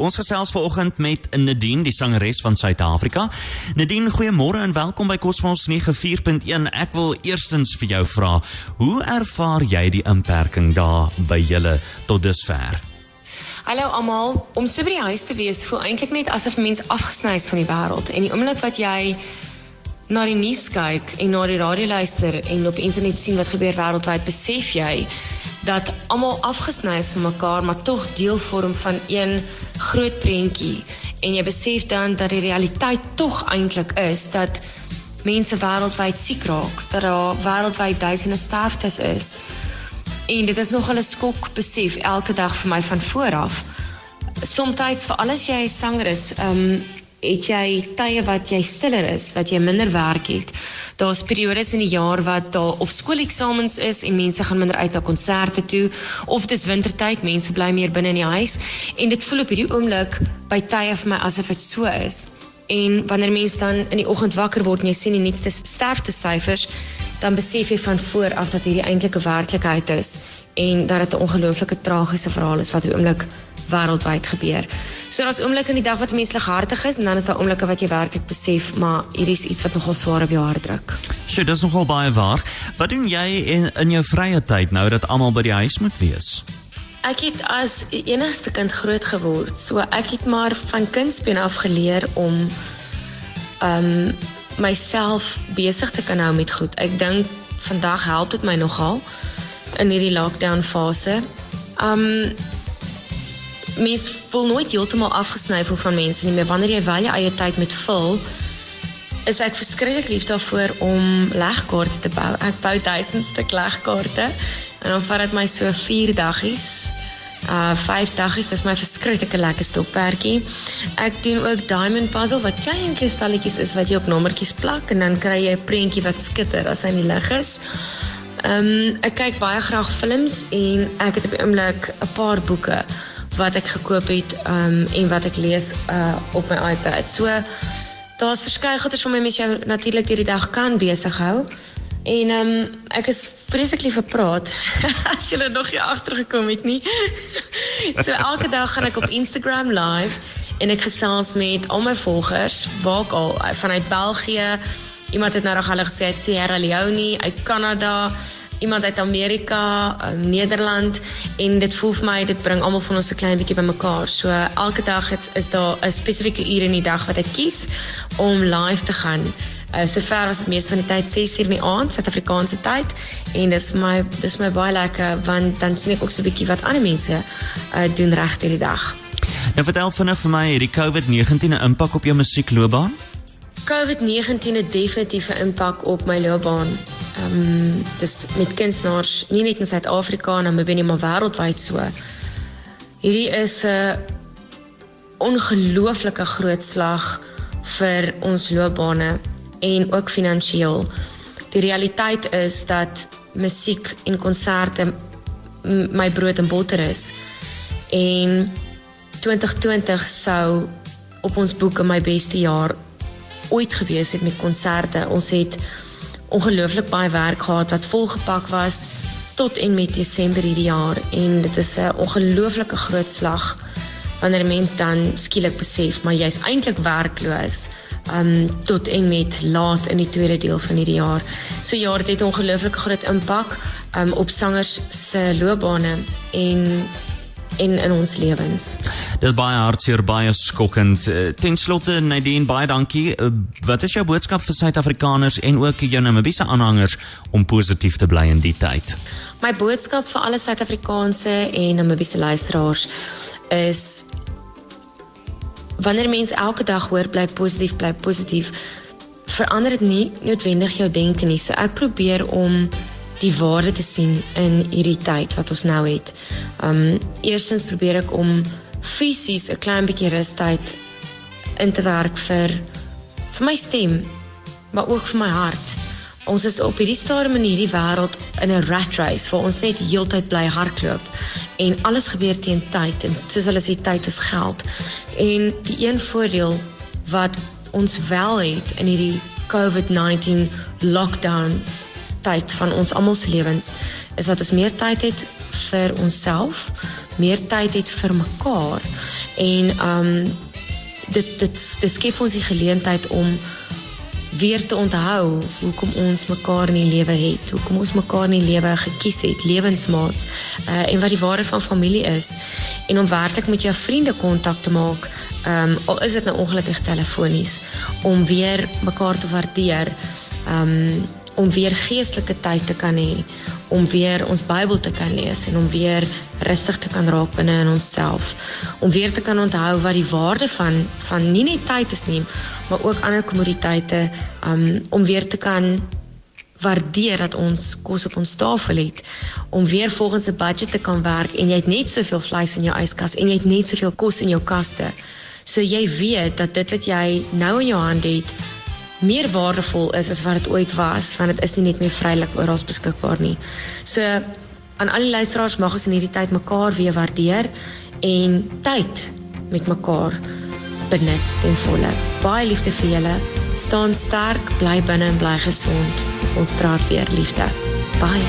Ons gesels vanoggend met Nadine, die sangeres van Suid-Afrika. Nadine, goeiemôre en welkom by Cosmos 94.1. Ek wil eerstens vir jou vra, hoe ervaar jy die inperking daar by julle tot dusver? Hallo almal, om so by die huis te wees voel eintlik net asof mens afgesny is van die wêreld en die oomblik wat jy na die nuus kyk en na die radio luister en op internet sien wat gebeur wêreldwyd, besef jy dat almal afgesny is van mekaar, maar tog deel vorm van een groot prentjie. En jy besef dan dat die realiteit tog eintlik is dat mense wêreldwyd siek raak, dat daar wêreldwyd duisende sterftes is. En dit is nog 'n skok besef elke dag vir my van vooraf. Somstyds vir alles jy sanger is, um, het jy tye wat jy stiller is, wat jy minder werk het. Daar's periodes in die jaar wat daar of skooleksamens is en mense gaan minder uit na konserte toe of dis wintertyd, mense bly meer binne in die huis en dit voel op hierdie oomblik by tye vir my asof dit so is. En wanneer mense dan in die oggend wakker word en jy sien die nuutste sterfte syfers, dan besef jy van voor af dat hierdie eintlik 'n werklikheid is en dat dit 'n ongelooflike tragiese verhaal is wat op oomblik wêreldwyd gebeur. So daar's oomblikke in die dag wat mense lighartig is en dan is daar oomblikke wat jy werklik besef maar hier is iets wat nogal swaar op jou hart druk. Sjoe, dis nogal baie waar. Wat doen jy in, in jou vrye tyd nou dat almal by die huis moet wees? Ek het as enigste kind groot geword. So ek het maar van kindsbeen af geleer om um myself besig te kan hou met goed. Ek dink vandag help dit my nogal in hierdie lockdown fase. Um mens voel nooit heeltemal afgesny van mense nie, maar wanneer jy wel jou eie tyd met vul, is ek verskriklik lief daarvoor om legkaarte te bou. Ek bou duisend stuk legkaarte en dan vat dit my so 4 daggies. Uh 5 daggies, dis my verskriklike lekker stokperdjie. Ek doen ook diamond puzzle wat klein kristalletjies is wat jy op nommertjies plak en dan kry jy 'n prentjie wat skitter as hy in die lig is. Ehm um, ek kyk baie graag films en ek het op die oomblik 'n paar boeke wat ek gekoop het um en wat ek lees uh op my iPad. So daar's verskeie goeders my met jou natuurlik hierdie dag kan besig hou. En um ek is vreeslik lief vir praat. As nog hier agtergekom het nie. so elke dag gaan ek op Instagram live en ek gesels met al my volgers, waar al vanuit België, iemand het nou reg hulle gesê Sierra Leone, uit Kanada, iemand uit Amerika, uh, Nederland en dit voel vir my dit bring almal van ons 'n klein bietjie bymekaar. So elke dag is, is daar 'n spesifieke uur in die dag wat ek kies om live te gaan. Uh, sover as dit meeste van die tyd 6 uur in die aand Suid-Afrikaanse tyd en dis my dis my baie lekker want dan sien ek ook so 'n bietjie wat ander mense uh, doen reg hierdie dag. Nou vertel vinnig vir my hierdie COVID-19 'n impak op jou musiekloopbaan? COVID-19 het definitief 'n impak op my loopbaan. Ehm um, dis met kunstenaars nie net in Suid-Afrika en maar binne maar wêreldwyd so. Hierdie is 'n ongelooflike groot slag vir ons loopbane en ook finansiëel. Die realiteit is dat musiek en konserte my brood en botter is. En 2020 sou op ons boeke my beste jaar ooit gewees het met konserte. Ons het ongelooflik baie werk gehad wat volgepak was tot en met Desember hierdie jaar en dit is 'n ongelooflike groot slag wanneer 'n mens dan skielik besef maar jy's eintlik werkloos um tot en met laat in die tweede deel van hierdie jaar. So ja, dit het 'n ongelooflike groot impak um op sangers se loopbane en en in ons lewens. Dit is baie hartseer, baie skokkend. Eh, ten slotte Nadine, baie dankie. Eh, wat is jou boodskap vir Suid-Afrikaners en ook jou Namibiese aanhangers om positief te bly in die tyd? My boodskap vir alle Suid-Afrikaanse en Namibiese luisteraars is wanneer mense elke dag hoor bly positief, bly positief, verander dit nie noodwendig jou denke nie. So ek probeer om die waarde te sien in hierdie tyd wat ons nou het. Um eerstens probeer ek om fisies 'n klein bietjie rustyd in te werk vir vir my stem, maar ook vir my hart. Ons is op hierdie stadium in hierdie wêreld in 'n rat race waar ons net heeltyd bly hardloop en alles gebeur teen tyd en soos hulle sê tyd is geld. En die een voordeel wat ons wel het in hierdie COVID-19 lockdown tyd van ons almal se lewens is dat ons meer tyd het vir onsself, meer tyd het vir mekaar En um dit dit dit skep ons die geleentheid om weer te onthou hoekom ons mekaar in die lewe het, hoekom ons mekaar in die lewe gekies het, lewensmaats, uh, en wat die waarde van familie is. En om werklik met jou vriende kontak te maak, ehm um, al is dit nou ongelukkig telefonies, om weer mekaar te waardeer, ehm um, om weer geestelike tyd te kan hê, om weer ons Bybel te kan lees en om weer rustig te kan raak binne in onsself, om weer te kan onthou wat die waarde van van nie net tyd is nie, maar ook ander kommoditeite, um, om weer te kan waardeer dat ons kos op ons tafel het om weer volgens 'n budget te kan werk en jy het net soveel vleis in jou yskas en jy het net soveel kos in jou kaste. So jy weet dat dit wat jy nou in jou hand het meer waardevol is as wat dit ooit was want dit is nie net meer vrylik oral beskikbaar nie. So aan al die luisteraars mag ons in hierdie tyd mekaar weer waardeer en tyd met mekaar benut ten volle. Baie liefde vir julle. Staan sterk, bly binne en bly gesond. Ons praat weer liefde. Bye.